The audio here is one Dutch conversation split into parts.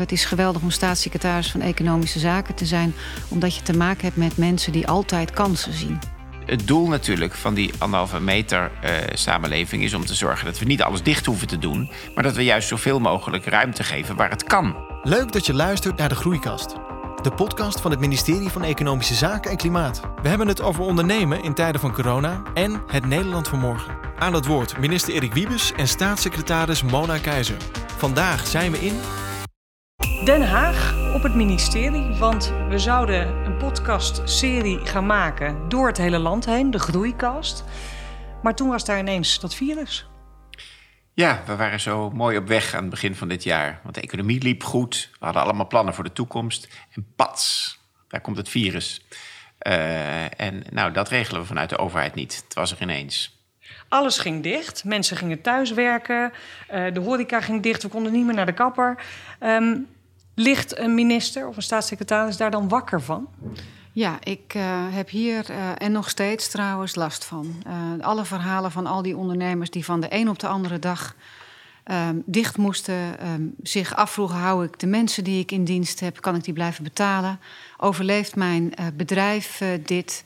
Het is geweldig om staatssecretaris van Economische Zaken te zijn, omdat je te maken hebt met mensen die altijd kansen zien. Het doel natuurlijk van die anderhalve meter uh, samenleving is om te zorgen dat we niet alles dicht hoeven te doen, maar dat we juist zoveel mogelijk ruimte geven waar het kan. Leuk dat je luistert naar de Groeikast. De podcast van het ministerie van Economische Zaken en Klimaat. We hebben het over ondernemen in tijden van corona en het Nederland van morgen. Aan het woord minister Erik Wiebes en staatssecretaris Mona Keizer. Vandaag zijn we in Den Haag op het ministerie, want we zouden een podcastserie gaan maken door het hele land heen, de Groeikast. Maar toen was daar ineens dat virus. Ja, we waren zo mooi op weg aan het begin van dit jaar. Want de economie liep goed, we hadden allemaal plannen voor de toekomst. En pats, daar komt het virus. Uh, en nou, dat regelen we vanuit de overheid niet. Het was er ineens. Alles ging dicht. Mensen gingen thuiswerken. Uh, de horeca ging dicht. We konden niet meer naar de kapper. Um, Ligt een minister of een staatssecretaris daar dan wakker van? Ja, ik uh, heb hier uh, en nog steeds trouwens last van. Uh, alle verhalen van al die ondernemers die van de een op de andere dag um, dicht moesten, um, zich afvroegen: hou ik de mensen die ik in dienst heb, kan ik die blijven betalen? Overleeft mijn bedrijf dit?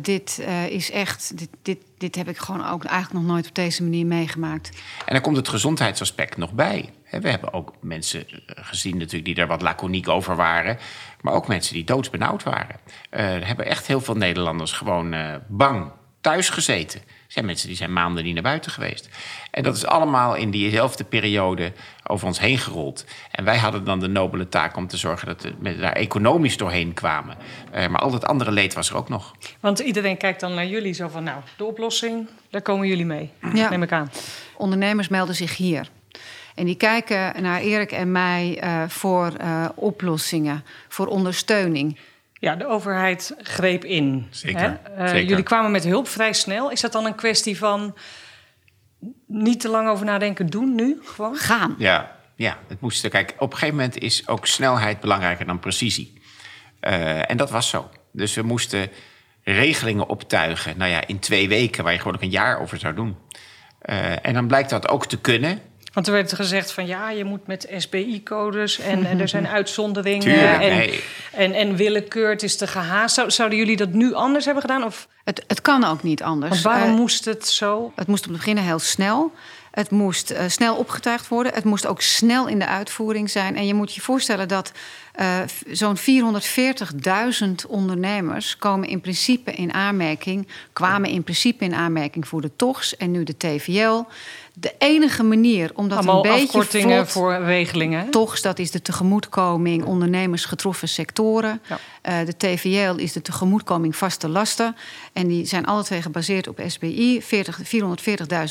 Dit is echt, dit, dit, dit heb ik gewoon ook eigenlijk nog nooit op deze manier meegemaakt. En dan komt het gezondheidsaspect nog bij. We hebben ook mensen eh, gezien natuurlijk die daar wat laconiek over waren. Maar ook mensen die doodsbenauwd waren. Er hebben echt heel veel Nederlanders gewoon bang thuis gezeten. Er zijn mensen die zijn maanden niet naar buiten geweest. En dat is allemaal in diezelfde periode over ons heen gerold. En wij hadden dan de nobele taak om te zorgen dat we daar economisch doorheen kwamen. Uh, maar al dat andere leed was er ook nog. Want iedereen kijkt dan naar jullie zo van... nou, de oplossing, daar komen jullie mee, ja. neem ik aan. Ondernemers melden zich hier. En die kijken naar Erik en mij uh, voor uh, oplossingen, voor ondersteuning. Ja, de overheid greep in. Zeker, uh, Zeker. Jullie kwamen met hulp vrij snel. Is dat dan een kwestie van niet te lang over nadenken, doen nu gewoon? Gaan. Ja, ja het moest. Kijk, op een gegeven moment is ook snelheid belangrijker dan precisie. en dat was zo. Dus we moesten regelingen optuigen. Nou ja, in twee weken, waar je gewoon ook een jaar over zou doen. en dan blijkt dat ook te kunnen. Want er werd gezegd van ja, je moet met SBI-codes en, en, er zijn uitzonderingen Tuurlijk, en, nee. en, en willekeur, het is te gehaast. Zou, zouden jullie dat nu anders hebben gedaan? Of? Het, het kan ook niet anders. Want waarom uh, moest het zo? Het moest op het begin heel snel. Het moest uh, snel opgetuigd worden. Het moest ook snel in de uitvoering zijn. En je moet je voorstellen dat uh, zo'n 440.000 ondernemers komen in principe in aanmerking, kwamen in principe in aanmerking voor de TOGS en nu de TVL. De enige manier om dat Allemaal een beetje afkortingen voor regelingen. TOGS, dat is de tegemoetkoming ondernemers getroffen sectoren. Ja. Uh, de TVL is de tegemoetkoming vaste lasten. En die zijn alle twee gebaseerd op SBI. 440.000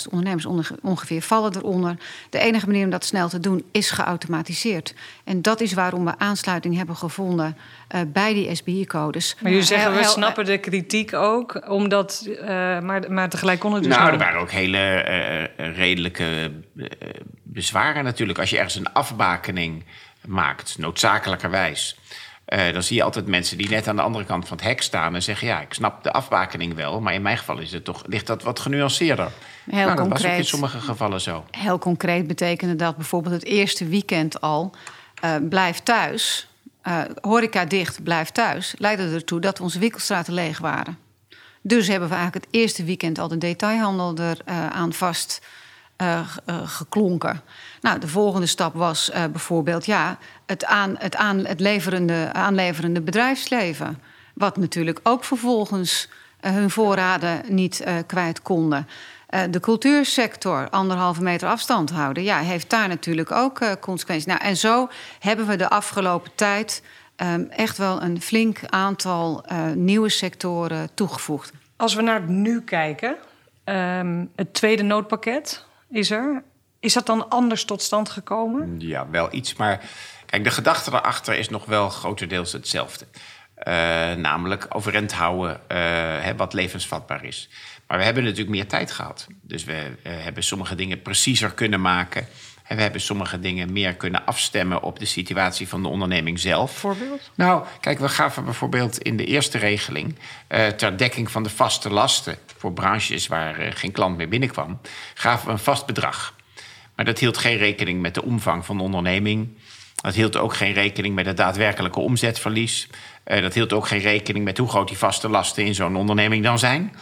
ondernemers ongeveer vallen eronder. De enige manier om dat snel te doen is geautomatiseerd. En dat is waarom we aansluiting hebben gevonden uh, bij die SBI-codes. Maar jullie zeggen, we snappen de kritiek ook, omdat, uh, maar, maar tegelijk kon het dus Nou, er waren ook hele uh, redelijke bezwaren natuurlijk. Als je ergens een afbakening maakt, noodzakelijkerwijs... Uh, dan zie je altijd mensen die net aan de andere kant van het hek staan en zeggen: Ja, ik snap de afbakening wel, maar in mijn geval is het toch, ligt dat wat genuanceerder. Heel nou, dat concreet. was ook in sommige gevallen zo. Heel concreet betekende dat bijvoorbeeld het eerste weekend al uh, blijf thuis, uh, horeca dicht, blijf thuis, leidde ertoe dat onze winkelstraten leeg waren. Dus hebben we eigenlijk het eerste weekend al de detailhandel er uh, aan vast geklonken. Nou, de volgende stap was uh, bijvoorbeeld ja, het, aan, het, aan, het leverende, aanleverende bedrijfsleven. Wat natuurlijk ook vervolgens hun voorraden niet kwijt konden. de cultuursector, anderhalve meter afstand houden, ja, heeft daar natuurlijk ook consequenties. Nou, en zo hebben we de afgelopen tijd um, echt wel een flink aantal nieuwe sectoren toegevoegd. Als we naar het nu kijken, um, het tweede noodpakket is er. Is dat dan anders tot stand gekomen? Ja, wel iets. Maar kijk, de gedachte daarachter is nog wel grotendeels hetzelfde. Uh, namelijk overeind houden uh, hè, wat levensvatbaar is. Maar we hebben natuurlijk meer tijd gehad. Dus we uh, hebben sommige dingen preciezer kunnen maken. En we hebben sommige dingen meer kunnen afstemmen op de situatie van de onderneming zelf. Voorbeeld? Nou, kijk, we gaven bijvoorbeeld in de eerste regeling uh, ter dekking van de vaste lasten voor branches waar uh, geen klant meer binnenkwam, gaven we een vast bedrag. Maar dat hield geen rekening met de omvang van de onderneming. Dat hield ook geen rekening met het daadwerkelijke omzetverlies. Uh, dat hield ook geen rekening met hoe groot die vaste lasten in zo'n onderneming dan zijn.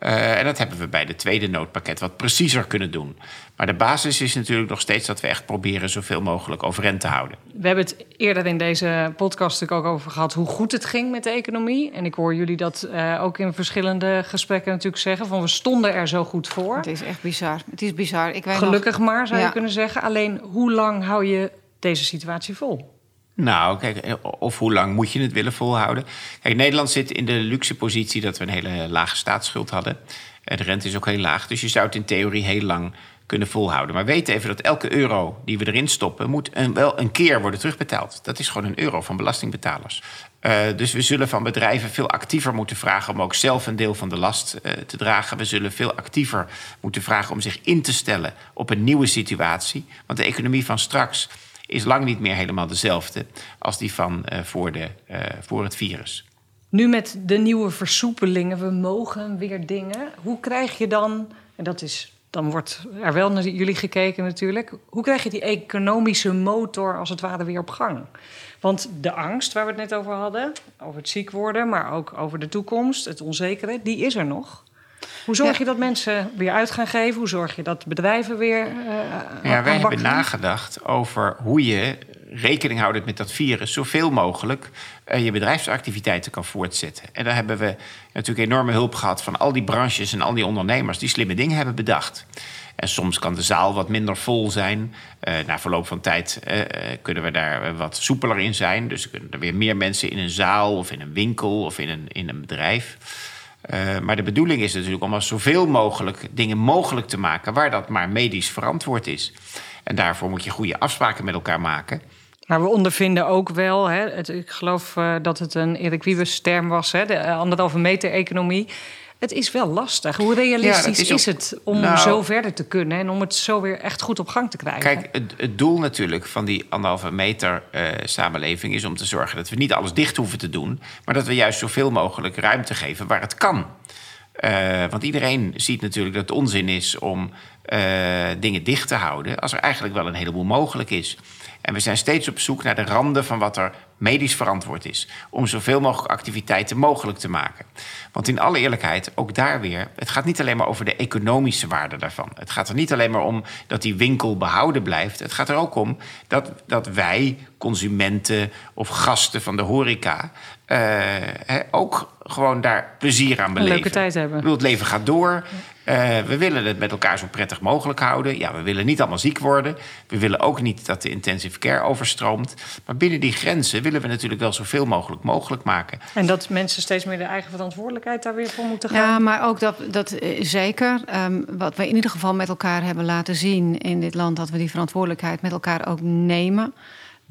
Uh, en dat hebben we bij de tweede noodpakket wat preciezer kunnen doen. Maar de basis is natuurlijk nog steeds dat we echt proberen zoveel mogelijk overeind te houden. We hebben het eerder in deze podcast natuurlijk ook over gehad hoe goed het ging met de economie. En ik hoor jullie dat uh, ook in verschillende gesprekken natuurlijk zeggen: van we stonden er zo goed voor. Het is echt bizar. Het is bizar. Ik weet Gelukkig nog... maar zou ja. je kunnen zeggen. Alleen hoe lang hou je deze situatie vol? Nou, kijk, of hoe lang moet je het willen volhouden? Kijk, Nederland zit in de luxe positie dat we een hele lage staatsschuld hadden. De rente is ook heel laag, dus je zou het in theorie heel lang kunnen volhouden. Maar weet even dat elke euro die we erin stoppen... moet wel een keer worden terugbetaald. Dat is gewoon een euro van belastingbetalers. Uh, dus we zullen van bedrijven veel actiever moeten vragen... om ook zelf een deel van de last te dragen. We zullen veel actiever moeten vragen om zich in te stellen... op een nieuwe situatie. Want de economie van straks is lang niet meer helemaal dezelfde als die van uh, voor, de, uh, voor het virus. Nu met de nieuwe versoepelingen, we mogen weer dingen. Hoe krijg je dan, en dat is, dan wordt er wel naar jullie gekeken natuurlijk. Hoe krijg je die economische motor als het ware weer op gang? Want de angst waar we het net over hadden, over het ziek worden, maar ook over de toekomst, het onzekere, die is er nog. Hoe zorg je dat mensen weer uit gaan geven? Hoe zorg je dat bedrijven weer. Uh, ja, wij hebben nagedacht over hoe je rekening houdend met dat virus zoveel mogelijk uh, je bedrijfsactiviteiten kan voortzetten. En daar hebben we natuurlijk enorme hulp gehad van al die branches en al die ondernemers die slimme dingen hebben bedacht. En soms kan de zaal wat minder vol zijn. Uh, na verloop van tijd uh, kunnen we daar wat soepeler in zijn. Dus kunnen er weer meer mensen in een zaal of in een winkel of in een, in een bedrijf. Uh, maar de bedoeling is natuurlijk om als zoveel mogelijk dingen mogelijk te maken waar dat maar medisch verantwoord is. En daarvoor moet je goede afspraken met elkaar maken. Maar we ondervinden ook wel, hè, ik geloof uh, dat het een Erik Wiebes term was, hè, de anderhalve meter economie. Het is wel lastig. Hoe realistisch ja, is, is, het om nou, zo verder te kunnen en om het zo weer echt goed op gang te krijgen? Kijk, het, het doel natuurlijk van die anderhalve meter uh, samenleving is om te zorgen dat we niet alles dicht hoeven te doen, maar dat we juist zoveel mogelijk ruimte geven waar het kan. Uh, want iedereen ziet natuurlijk dat het onzin is om uh, dingen dicht te houden, als er eigenlijk wel een heleboel mogelijk is. En we zijn steeds op zoek naar de randen van wat er medisch verantwoord is. Om zoveel mogelijk activiteiten mogelijk te maken. Want in alle eerlijkheid, ook daar weer, het gaat niet alleen maar over de economische waarde daarvan. Het gaat er niet alleen maar om dat die winkel behouden blijft. Het gaat er ook om dat, dat wij, consumenten of gasten van de horeca, uh, ook gewoon daar plezier aan beleven. Een leuke tijd hebben. het leven gaat door. Uh, we willen het met elkaar zo prettig mogelijk houden. Ja, we willen niet allemaal ziek worden. We willen ook niet dat de intensive care overstroomt. Maar binnen die grenzen willen we natuurlijk wel zoveel mogelijk mogelijk maken. En dat mensen steeds meer de eigen verantwoordelijkheid daar weer voor moeten gaan. Ja, maar ook dat, dat zeker. Um, wat we in ieder geval met elkaar hebben laten zien in dit land, dat we die verantwoordelijkheid met elkaar ook nemen.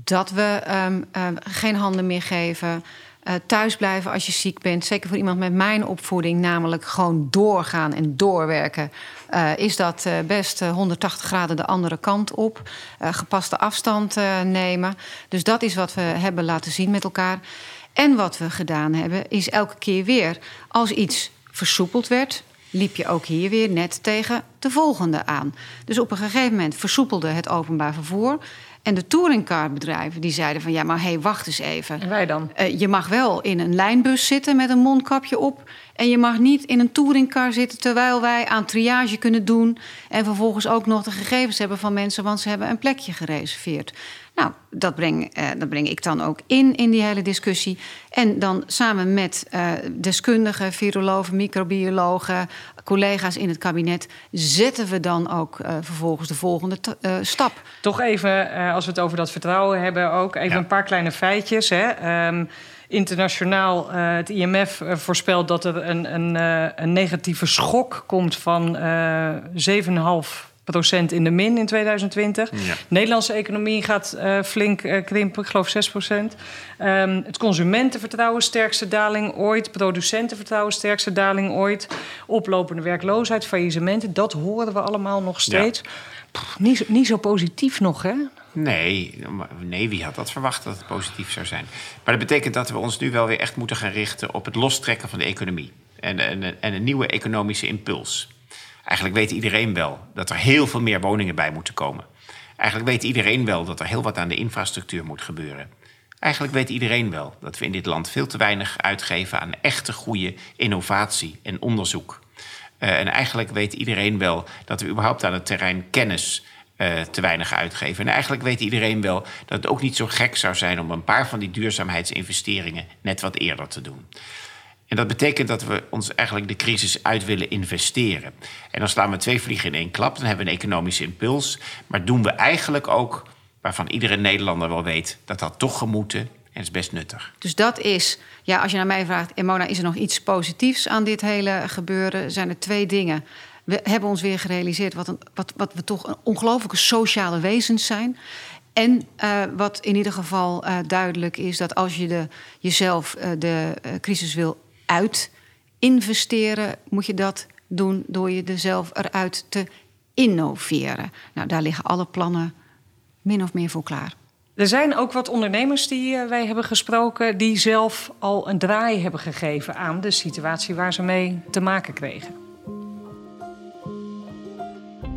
Dat we um, um, geen handen meer geven. Uh, thuis blijven als je ziek bent. Zeker voor iemand met mijn opvoeding, namelijk gewoon doorgaan en doorwerken. Uh, is dat uh, best 180 graden de andere kant op. gepaste afstand nemen. Dus dat is wat we hebben laten zien met elkaar. En wat we gedaan hebben, is elke keer weer als iets versoepeld werd, liep je ook hier weer net tegen de volgende aan. Dus op een gegeven moment versoepelde het openbaar vervoer. En de touringcarbedrijven die zeiden van ja, maar hé, hey, wacht eens even. En wij dan? Uh, je mag wel in een lijnbus zitten met een mondkapje op. En je mag niet in een touringcar zitten terwijl wij aan triage kunnen doen. En vervolgens ook nog de gegevens hebben van mensen, want ze hebben een plekje gereserveerd. Nou, dat breng, uh, dat breng ik dan ook in, in die hele discussie. En dan samen met uh, deskundigen, virologen, microbiologen, collega's in het kabinet, zetten we dan ook uh, vervolgens de volgende uh, stap. Toch even, uh, als we het over dat vertrouwen hebben, ook even ja. een paar kleine feitjes. Hè. Um, internationaal, het IMF voorspelt dat er een, een, een negatieve schok komt van 7,5 procent in de min in 2020. Ja. De Nederlandse economie gaat uh, flink uh, krimpen, ik geloof 6 procent. Um, het consumentenvertrouwen, sterkste daling ooit. Producentenvertrouwen, sterkste daling ooit. Oplopende werkloosheid, faillissementen, dat horen we allemaal nog steeds. Ja. Pff, niet, niet zo positief nog, hè? Nee, nee, wie had dat verwacht dat het positief zou zijn? Maar dat betekent dat we ons nu wel weer echt moeten gaan richten op het lostrekken van de economie. En, en, en een nieuwe economische impuls. Eigenlijk weet iedereen wel dat er heel veel meer woningen bij moeten komen. Eigenlijk weet iedereen wel dat er heel wat aan de infrastructuur moet gebeuren. Eigenlijk weet iedereen wel dat we in dit land veel te weinig uitgeven aan echte goede innovatie en onderzoek. Uh, en eigenlijk weet iedereen wel dat we überhaupt aan het terrein kennis uh, te weinig uitgeven. En eigenlijk weet iedereen wel dat het ook niet zo gek zou zijn om een paar van die duurzaamheidsinvesteringen net wat eerder te doen. En dat betekent dat we ons eigenlijk de crisis uit willen investeren. En dan slaan we twee vliegen in één klap. Dan hebben we een economische impuls. Maar doen we eigenlijk ook waarvan iedere Nederlander wel weet dat dat toch gemoeten. En is best nuttig. Dus dat is, ja, als je naar mij vraagt, Emona, is er nog iets positiefs aan dit hele gebeuren? Zijn er twee dingen. We hebben ons weer gerealiseerd wat, wat, wat we toch een ongelooflijke sociale wezens zijn. En uh, wat in ieder geval uh, duidelijk is, dat als je de, jezelf uh, de crisis wil uit investeren, moet je dat doen door je er zelf eruit te innoveren. Nou, daar liggen alle plannen min of meer voor klaar. Er zijn ook wat ondernemers die uh, wij hebben gesproken, die zelf al een draai hebben gegeven aan de situatie waar ze mee te maken kregen.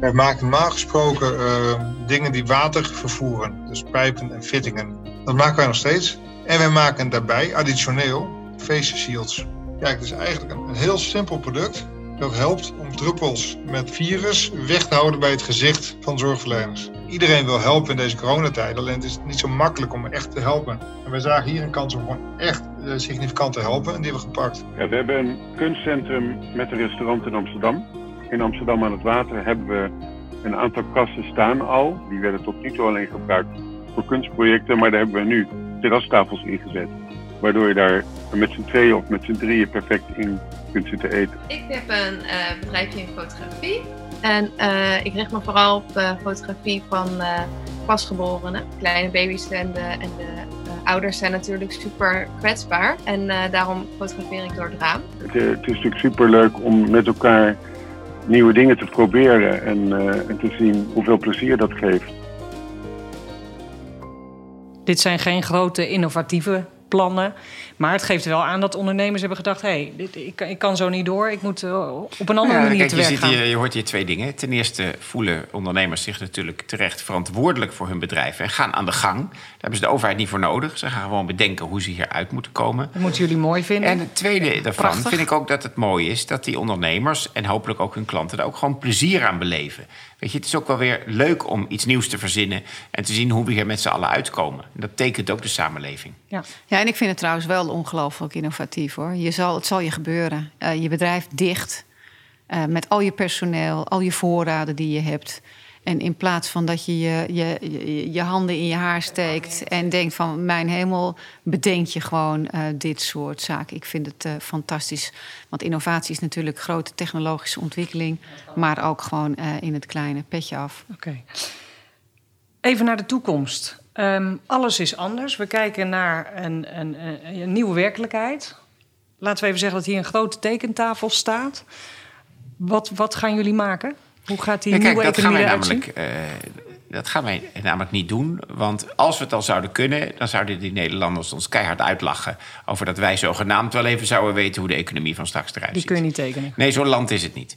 Wij maken normaal gesproken uh, dingen die water vervoeren, dus pijpen en fittingen. Dat maken wij nog steeds. En wij maken daarbij additioneel face shields. Kijk, het is eigenlijk een, heel simpel product dat helpt om druppels met virus weg te houden bij het gezicht van zorgverleners. Iedereen wil helpen in deze coronatijd, alleen het is niet zo makkelijk om echt te helpen. En wij zagen hier een kans om gewoon echt uh, significant te helpen en die hebben we gepakt. Ja, we hebben een kunstcentrum met een restaurant in Amsterdam. In Amsterdam aan het water hebben we een aantal kassen staan al. Die werden tot nu toe alleen gebruikt voor kunstprojecten, maar daar hebben we nu terrastafels ingezet. Waardoor je daar met z'n tweeën of met z'n drieën perfect in kunt zitten eten. Ik heb een uh, bedrijfje in fotografie. En uh, ik richt me vooral op uh, fotografie van pasgeborenen. Kleine baby's en de, en de ouders zijn natuurlijk super kwetsbaar. En daarom fotografeer ik door het raam. Het, het, is natuurlijk super leuk om met elkaar nieuwe dingen te proberen en, en te zien hoeveel plezier dat geeft. Dit zijn geen grote innovatieve plannen. Maar het geeft wel aan dat ondernemers hebben gedacht... hé, hey, dit, ik, ik, kan zo niet door, ik moet uh, op een andere ja, manier kijk, te je. Hier, je hoort hier twee dingen. Ten eerste voelen ondernemers zich natuurlijk terecht verantwoordelijk voor hun bedrijf... en gaan aan de gang. Daar hebben ze de overheid niet voor nodig. Ze gaan gewoon bedenken hoe ze hieruit moeten komen. Dat moeten jullie mooi vinden. En het tweede daarvan Prachtig. vind ik ook dat het mooi is... dat die ondernemers en hopelijk ook hun klanten... er ook gewoon plezier aan beleven. Weet je, het is ook wel weer leuk om iets nieuws te verzinnen... en te zien hoe we hier met z'n allen uitkomen. En dat tekent ook de samenleving. Ja. ja, en ik vind het trouwens wel ongelooflijk innovatief hoor. Je zal, het zal je gebeuren. Uh, je bedrijf dicht. Uh, met al je personeel, al je voorraden die je hebt. En in plaats van dat je je, je, je, handen in je haar steekt en denkt van mijn hemel, bedenk je gewoon uh, dit soort zaken. Ik vind het uh, fantastisch. Want innovatie is natuurlijk grote technologische ontwikkeling, maar ook gewoon uh, in het kleine petje af. Oké. Even naar de toekomst. Um, alles is anders. We kijken naar een, een, een, nieuwe werkelijkheid. Laten we even zeggen dat hier een grote tekentafel staat. Wat, wat gaan jullie maken? Hoe gaat die ja, kijk, nieuwe dat gaan wij namelijk, uh, Dat gaan wij namelijk niet doen. Want als we het al zouden kunnen... dan zouden die Nederlanders ons keihard uitlachen... over dat wij zogenaamd wel even zouden weten... hoe de economie van straks eruit Die ziet. kun je niet tekenen. Nee, zo'n land is het niet.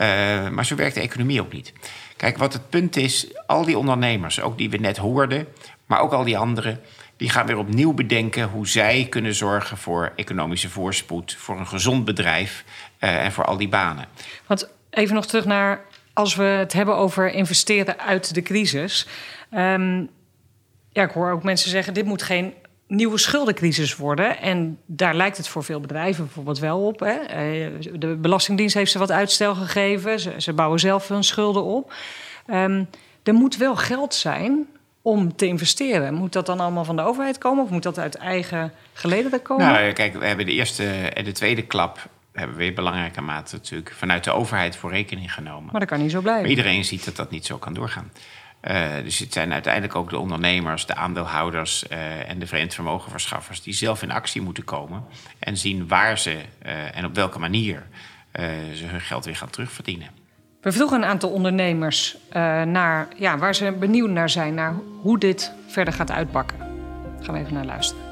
Uh, maar zo werkt de economie ook niet. Kijk, wat het punt is... al die ondernemers, ook die we net hoorden... maar ook al die anderen... die gaan weer opnieuw bedenken... hoe zij kunnen zorgen voor economische voorspoed... voor een gezond bedrijf uh, en voor al die banen. Want even nog terug naar als we het hebben over investeren uit de crisis. Um, ja, ik hoor ook mensen zeggen: dit moet geen nieuwe schuldencrisis worden. En daar lijkt het voor veel bedrijven bijvoorbeeld wel op. Hè. De Belastingdienst heeft ze wat uitstel gegeven. Ze, bouwen zelf hun schulden op. Um, er moet wel geld zijn om te investeren. Moet dat dan allemaal van de overheid komen of moet dat uit eigen gelederen komen? Nou, kijk, we hebben de eerste en de tweede klap hebben we in belangrijke mate natuurlijk vanuit de overheid voor rekening genomen. Maar dat kan niet zo blijven. Maar iedereen ziet dat dat niet zo kan doorgaan. Uh, dus het zijn uiteindelijk ook de ondernemers, de aandeelhouders uh, en de vreemd vermogenverschaffers die zelf in actie moeten komen en zien waar ze uh, en op welke manier ze hun geld weer gaan terugverdienen. We vroegen een aantal ondernemers naar ja, waar ze benieuwd naar zijn, naar hoe dit verder gaat uitpakken. Daar gaan we even naar luisteren.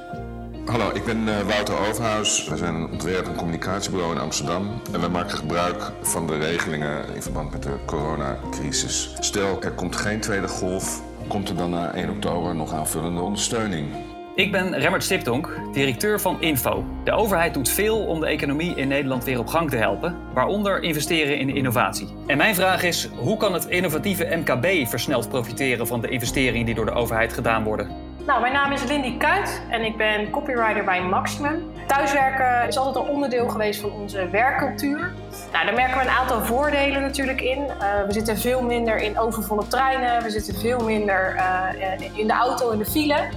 Hallo, ik ben uh, Wouter Overhuis. We zijn een ontwerp- en communicatiebureau in Amsterdam. En we maken gebruik van de regelingen in verband met de coronacrisis. Stel, er komt geen tweede golf. komt er dan na 1 oktober nog aanvullende ondersteuning. Ik ben Remmert Stipdonk, directeur van Info. De overheid doet veel om de economie in Nederland weer op gang te helpen, waaronder investeren in innovatie. En mijn vraag is: hoe kan het innovatieve MKB versneld profiteren van de investeringen die door de overheid gedaan worden? Nou, mijn naam is Lindy Kuit en ik ben copywriter bij Maximum. Thuiswerken is altijd een onderdeel geweest van onze werkcultuur. Nou, daar merken we een aantal voordelen natuurlijk in. Uh, we zitten veel minder in overvolle treinen, we zitten veel minder uh, in de auto in de file.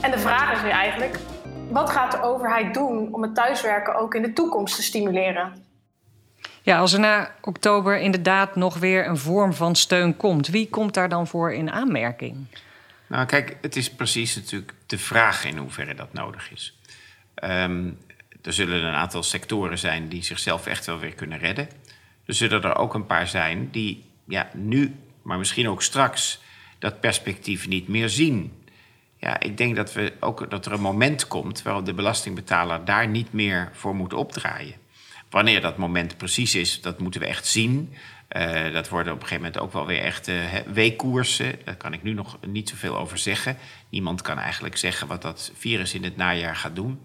En de vraag is nu eigenlijk, wat gaat de overheid doen om het thuiswerken ook in de toekomst te stimuleren? Ja, als er na oktober inderdaad nog weer een vorm van steun komt, wie komt daar dan voor in aanmerking? Nou, kijk, het is precies natuurlijk de vraag in hoeverre dat nodig is. Um, er zullen een aantal sectoren zijn die zichzelf echt wel weer kunnen redden. Er zullen er ook een paar zijn die ja, nu, maar misschien ook straks, dat perspectief niet meer zien. Ja, ik denk dat, we ook, dat er een moment komt waarop de belastingbetaler daar niet meer voor moet opdraaien. Wanneer dat moment precies is, dat moeten we echt zien. Uh, dat worden op een gegeven moment ook wel weer echt uh, weekkoersen. Daar kan ik nu nog niet zoveel over zeggen. Niemand kan eigenlijk zeggen wat dat virus in het najaar gaat doen.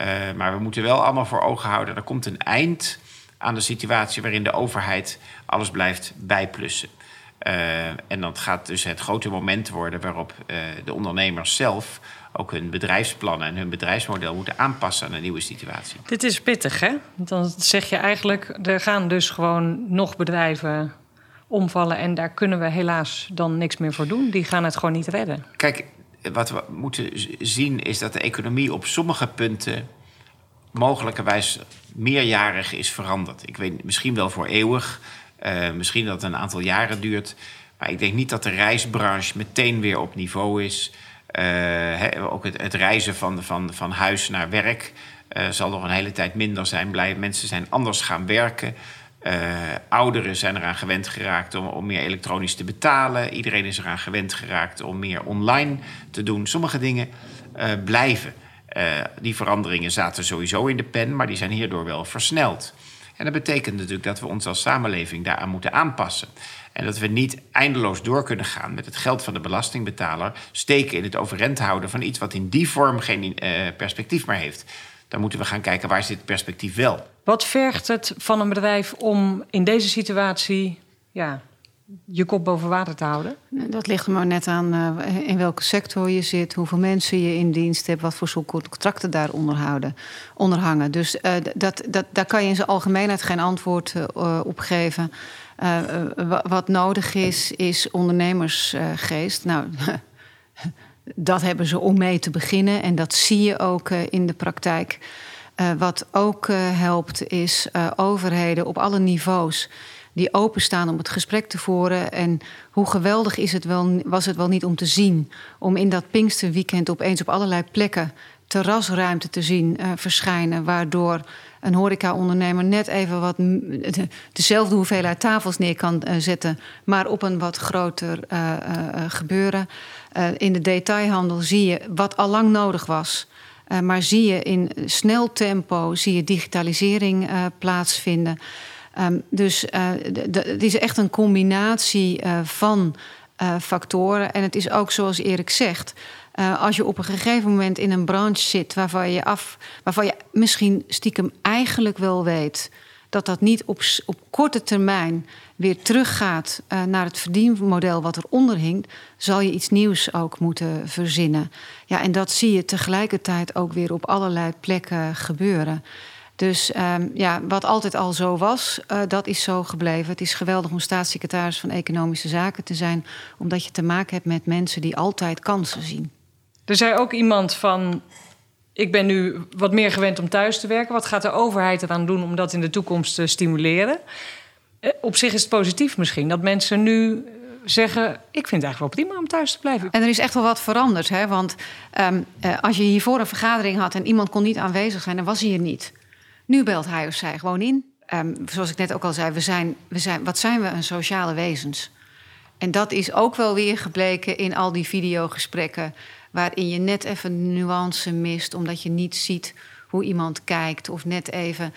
Uh, maar we moeten wel allemaal voor ogen houden... er komt een eind aan de situatie waarin de overheid alles blijft bijplussen. En dat gaat dus het grote moment worden waarop de ondernemers zelf ook hun bedrijfsplannen en hun bedrijfsmodel moeten aanpassen aan een nieuwe situatie. Dit is pittig, hè? Dan zeg je eigenlijk, er gaan dus gewoon nog bedrijven omvallen en daar kunnen we helaas dan niks meer voor doen. Die gaan het gewoon niet redden. Kijk, wat we moeten zien is dat de economie op sommige punten mogelijkerwijs meerjarig is veranderd. Ik weet misschien wel voor eeuwig. Uh, misschien dat het een aantal jaren duurt. Maar ik denk niet dat de reisbranche meteen weer op niveau is. He, ook het, het, reizen van, van, van huis naar werk uh, zal nog een hele tijd minder zijn. Blij, mensen zijn anders gaan werken. ouderen zijn eraan gewend geraakt om meer elektronisch te betalen. Iedereen is eraan gewend geraakt om meer online te doen. Sommige dingen blijven. die veranderingen zaten sowieso in de pen, maar die zijn hierdoor wel versneld. En dat betekent natuurlijk dat we ons als samenleving daaraan moeten aanpassen. En dat we niet eindeloos door kunnen gaan met het geld van de belastingbetaler steken in het overeind houden van iets wat in die vorm geen uh, perspectief meer heeft. Dan moeten we gaan kijken waar zit het perspectief wel. Wat vergt het van een bedrijf om in deze situatie ja, je kop boven water te houden? Dat ligt er maar net aan uh, in welke sector je zit, hoeveel mensen je in dienst hebt, wat voor soort contracten daar onderhouden, onderhangen. Dus uh, dat, dat, daar kan je in zijn algemeenheid geen antwoord uh, op geven. wat nodig is, is ondernemersgeest. nou, dat hebben ze om mee te beginnen en dat zie je ook in de praktijk. wat ook helpt, is overheden op alle niveaus die openstaan om het gesprek te voeren. En hoe geweldig is het wel, was het wel niet om te zien, om in dat Pinksterweekend opeens op allerlei plekken terrasruimte te zien uh, verschijnen, waardoor een horecaondernemer net even wat dezelfde hoeveelheid tafels neer kan uh, zetten, maar op een wat groter uh, gebeuren. in de detailhandel zie je wat al lang nodig was. maar zie je in snel tempo zie je digitalisering plaatsvinden. Um, dus uh, het is echt een combinatie uh, van uh, factoren. En het is ook zoals Erik zegt. als je op een gegeven moment in een branche zit waarvan je, af, waarvan je misschien stiekem eigenlijk wel weet dat dat niet op, op korte termijn weer teruggaat naar het verdienmodel wat eronder hing, zal je iets nieuws ook moeten verzinnen. Ja, en dat zie je tegelijkertijd ook weer op allerlei plekken gebeuren. Dus um, ja, wat altijd al zo was, uh, dat is zo gebleven. Het is geweldig om staatssecretaris van Economische Zaken te zijn, omdat je te maken hebt met mensen die altijd kansen zien. Er zei ook iemand van. Ik ben nu wat meer gewend om thuis te werken. Wat gaat de overheid eraan doen om dat in de toekomst te stimuleren? Eh, op zich is het positief misschien dat mensen nu zeggen: Ik vind het eigenlijk wel prima om thuis te blijven. En er is echt wel wat veranderd. Hè? Want um, uh, als je hiervoor een vergadering had en iemand kon niet aanwezig zijn, dan was hij er niet. Nu belt hij of zij gewoon in. Um, zoals ik net ook al zei, we zijn, we zijn, wat zijn we een sociale wezens? En dat is ook wel weer gebleken in al die videogesprekken... waarin je net even nuance mist, omdat je niet ziet hoe iemand kijkt. Of net even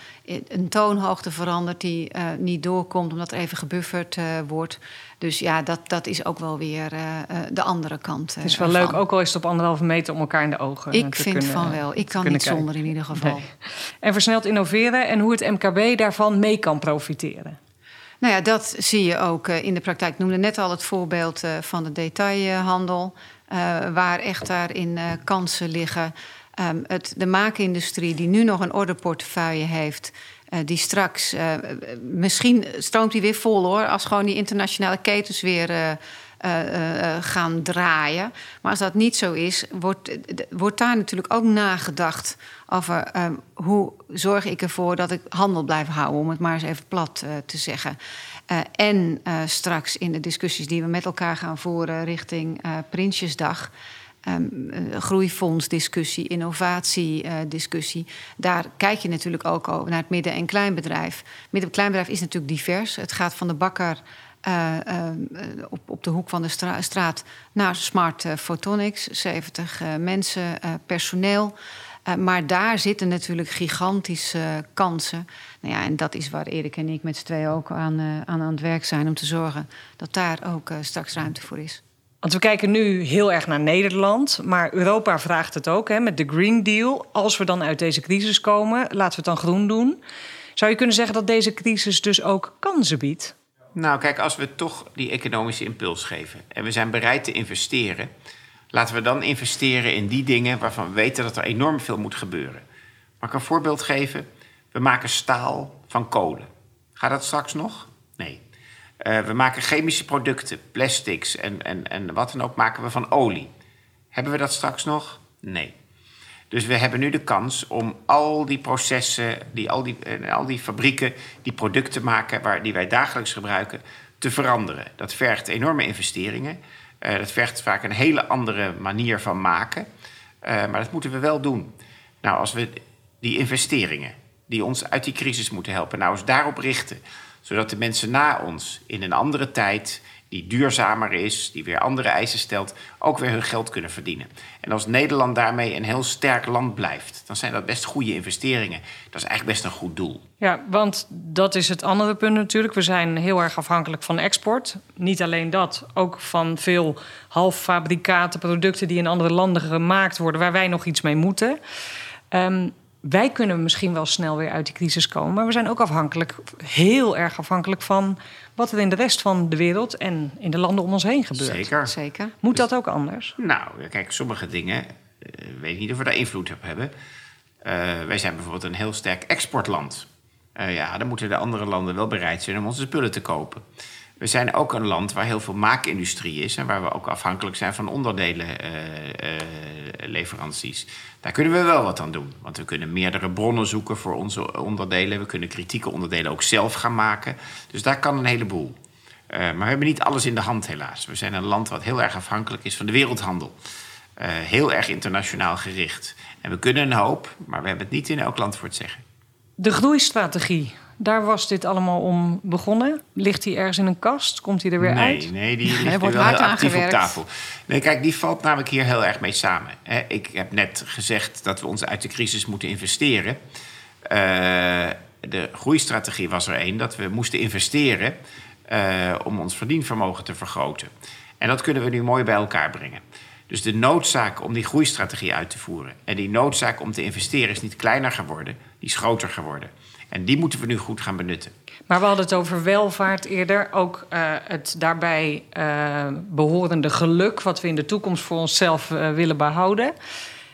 een toonhoogte verandert die uh, niet doorkomt omdat er even gebufferd uh, wordt. Dus ja, dat, dat is ook wel weer uh, de andere kant. het is wel leuk, ook al is het op anderhalve meter om elkaar in de ogen Ik vind kunnen, van wel. Ik kan niet kijken. zonder in ieder geval. Nee. En versneld innoveren en hoe het MKB daarvan mee kan profiteren. Nou ja, dat zie je ook in de praktijk. Ik noemde net al het voorbeeld van de detailhandel. waar echt daarin kansen liggen. Um, het, de maakindustrie, die nu nog een orderportefeuille heeft, uh, die straks, uh, misschien stroomt die weer vol hoor, als gewoon die internationale ketens weer uh, gaan draaien. Maar als dat niet zo is, wordt, wordt daar natuurlijk ook nagedacht over ehm, hoe zorg ik ervoor dat ik handel blijf houden, om het maar eens even plat te zeggen. en straks in de discussies die we met elkaar gaan voeren richting Prinsjesdag um, groeifondsdiscussie, innovatiediscussie. Daar kijk je natuurlijk ook naar het midden- en kleinbedrijf. Midden- en kleinbedrijf is natuurlijk divers. Het gaat van de bakker uh, uh, op, op de hoek van de stra straat naar Smart Photonics. 70 mensen, personeel. maar daar zitten natuurlijk gigantische kansen. Nou ja, en dat is waar Erik en ik met z'n tweeën ook aan, aan, aan het werk zijn... om te zorgen dat daar ook straks ruimte voor is. Want we kijken nu heel erg naar Nederland, maar Europa vraagt het ook hè, met de Green Deal. Als we dan uit deze crisis komen, laten we het dan groen doen. Zou je kunnen zeggen dat deze crisis dus ook kansen biedt? Nou, kijk, als we toch die economische impuls geven en we zijn bereid te investeren, laten we dan investeren in die dingen waarvan we weten dat er enorm veel moet gebeuren. Mag ik een voorbeeld geven? We maken staal van kolen. Gaat dat straks nog? Uh, we maken chemische producten, plastics en, en, en wat dan ook maken we van olie. Hebben we dat straks nog? Nee. Dus we hebben nu de kans om al die processen, die, al, die, uh, al die fabrieken die producten maken waar, die wij dagelijks gebruiken, te veranderen. Dat vergt enorme investeringen. Uh, dat vergt vaak een hele andere manier van maken. maar dat moeten we wel doen. Nou, als we die investeringen die ons uit die crisis moeten helpen, nou eens daarop richten zodat de mensen na ons in een andere tijd, die duurzamer is, die weer andere eisen stelt, ook weer hun geld kunnen verdienen. En als Nederland daarmee een heel sterk land blijft, dan zijn dat best goede investeringen. Dat is eigenlijk best een goed doel. Ja, want dat is het andere punt natuurlijk. We zijn heel erg afhankelijk van export. Niet alleen dat, ook van veel halffabrikaten, producten die in andere landen gemaakt worden, waar wij nog iets mee moeten. Um, wij kunnen misschien wel snel weer uit die crisis komen. Maar we zijn ook afhankelijk, heel erg afhankelijk van wat er in de rest van de wereld en in de landen om ons heen gebeurt. Zeker. Zeker. Moet dat ook anders? Nou, kijk, sommige dingen, uh, weet ik niet of we daar invloed op hebben. Uh, wij zijn bijvoorbeeld een heel sterk exportland. Uh, ja, dan moeten de andere landen wel bereid zijn om onze spullen te kopen. We zijn ook een land waar heel veel maakindustrie is en waar we ook afhankelijk zijn van onderdelenleveranties. Uh, uh, Daar kunnen we wel wat aan doen, want we kunnen meerdere bronnen zoeken voor onze onderdelen. We kunnen kritieke onderdelen ook zelf gaan maken. Dus daar kan een heleboel. Uh, maar we hebben niet alles in de hand, helaas. We zijn een land wat heel erg afhankelijk is van de wereldhandel. heel erg internationaal gericht. En we kunnen een hoop, maar we hebben het niet in elk land voor het zeggen. De groeistrategie daar was dit allemaal om begonnen. Ligt hij ergens in een kast? Komt hij er weer nee, uit? Nee, die ligt wordt wel heel actief op tafel. Nee, kijk, die valt namelijk hier heel erg mee samen. Ik heb net gezegd dat we ons uit de crisis moeten investeren. Uh, de groeistrategie was er één, dat we moesten investeren... Uh, om ons verdienvermogen te vergroten. En dat kunnen we nu mooi bij elkaar brengen. Dus de noodzaak om die groeistrategie uit te voeren... en die noodzaak om te investeren is niet kleiner geworden, die is groter geworden. En die moeten we nu goed gaan benutten. Maar we hadden het over welvaart eerder. Ook uh, het daarbij uh, behorende geluk, wat we in de toekomst voor onszelf uh, willen behouden.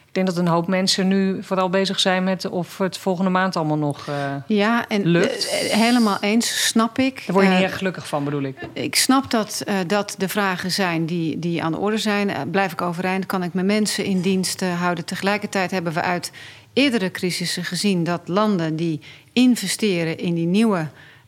Ik denk dat een hoop mensen nu vooral bezig zijn met of het volgende maand allemaal nog ja, en lukt. helemaal eens, snap ik. Daar word je niet erg gelukkig van, bedoel ik. Ik snap dat dat de vragen zijn die, die aan de orde zijn. blijf ik overeind? Kan ik mijn mensen in dienst houden? Tegelijkertijd hebben we uit eerdere crisissen gezien dat landen die investeren in die nieuwe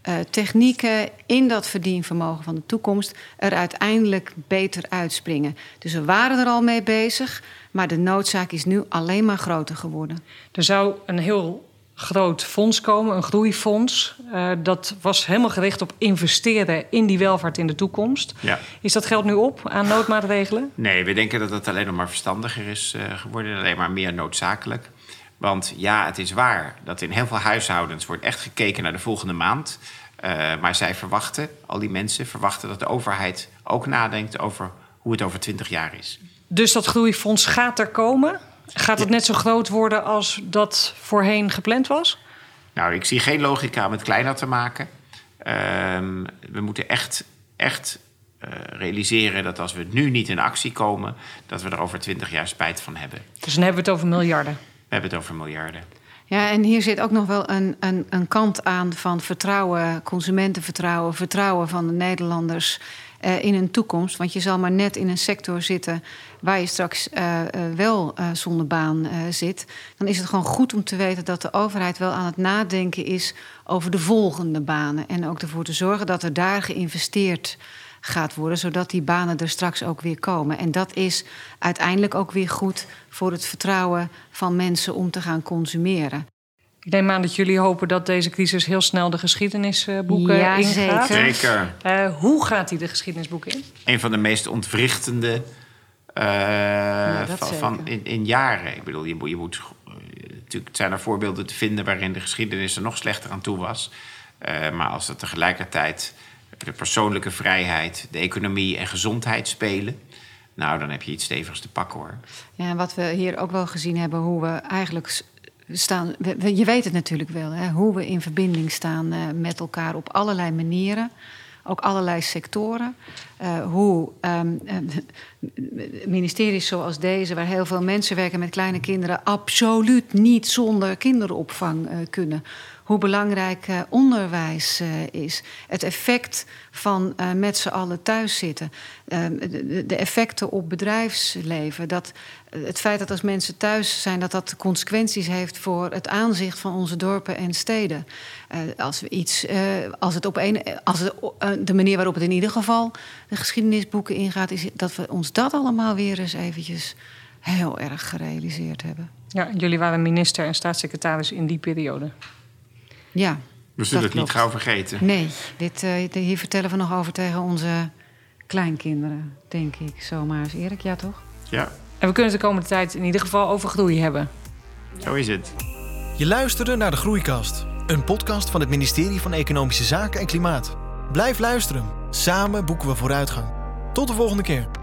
uh, technieken, in dat verdienvermogen van de toekomst, er uiteindelijk beter uitspringen. Dus we waren er al mee bezig, maar de noodzaak is nu alleen maar groter geworden. Er zou een heel groot fonds komen, een groeifonds. Uh, dat was helemaal gericht op investeren in die welvaart in de toekomst. Ja. Is dat geld nu op aan noodmaatregelen? Nee, we denken dat het alleen nog maar verstandiger is uh, geworden, alleen maar meer noodzakelijk. Want ja, het is waar dat in heel veel huishoudens wordt echt gekeken naar de volgende maand. Uh, maar zij verwachten, al die mensen verwachten dat de overheid ook nadenkt over hoe het over 20 jaar is. Dus dat groeifonds gaat er komen? Gaat het net zo groot worden als dat voorheen gepland was? Nou, ik zie geen logica om het kleiner te maken. Uh, we moeten echt, echt uh, realiseren dat als we nu niet in actie komen, dat we er over 20 jaar spijt van hebben. Dus dan hebben we het over miljarden. We hebben het over miljarden. Ja, en hier zit ook nog wel een, een, een kant aan van vertrouwen, consumentenvertrouwen, vertrouwen van de Nederlanders uh, in een toekomst. Want je zal maar net in een sector zitten waar je straks uh, uh, wel zonder baan zit. Dan is het gewoon goed om te weten dat de overheid wel aan het nadenken is over de volgende banen. En ook ervoor te zorgen dat er daar geïnvesteerd gaat worden, zodat die banen er straks ook weer komen. En dat is uiteindelijk ook weer goed voor het vertrouwen van mensen om te gaan consumeren. Ik neem aan dat jullie hopen dat deze crisis heel snel de geschiedenisboeken ja, ingaat. Zeker. Zeker. Uh, hoe gaat hij de geschiedenisboeken in? Een van de meest ontwrichtende uh, ja, van, van in, in, jaren. Ik bedoel, je, je moet. Natuurlijk zijn er voorbeelden te vinden waarin de geschiedenis er nog slechter aan toe was. Uh, maar als er tegelijkertijd de persoonlijke vrijheid, de economie en gezondheid spelen. Nou, dan heb je iets stevigs te pakken hoor. Ja, en wat we hier ook wel gezien hebben, hoe we eigenlijk staan. Je weet het natuurlijk wel, hè, hoe we in verbinding staan uh, met elkaar op allerlei manieren. Ook allerlei sectoren. Uh, hoe um, ministeries zoals deze, waar heel veel mensen werken met kleine kinderen, absoluut niet zonder kinderopvang kunnen hoe belangrijk uh, onderwijs uh, is. Het effect van uh, met z'n allen thuis zitten. De, de, effecten op bedrijfsleven. Dat, het feit dat als mensen thuis zijn, dat dat consequenties heeft voor het aanzicht van onze dorpen en steden. als we iets, als het op een, als de manier waarop het in ieder geval de geschiedenisboeken ingaat, is dat we ons dat allemaal weer eens eventjes heel erg gerealiseerd hebben. Ja, jullie waren minister en staatssecretaris in die periode. Ja. We zullen het niet gauw vergeten. Nee, dit, uh, hier vertellen we nog over tegen onze kleinkinderen, denk ik. Zomaar eens Erik, ja toch? Ja. En we kunnen het de komende tijd in ieder geval over groei hebben. Zo is het. Je luisterde naar de Groeikast, een podcast van het ministerie van Economische Zaken en Klimaat. Blijf luisteren. Samen boeken we vooruitgang. Tot de volgende keer.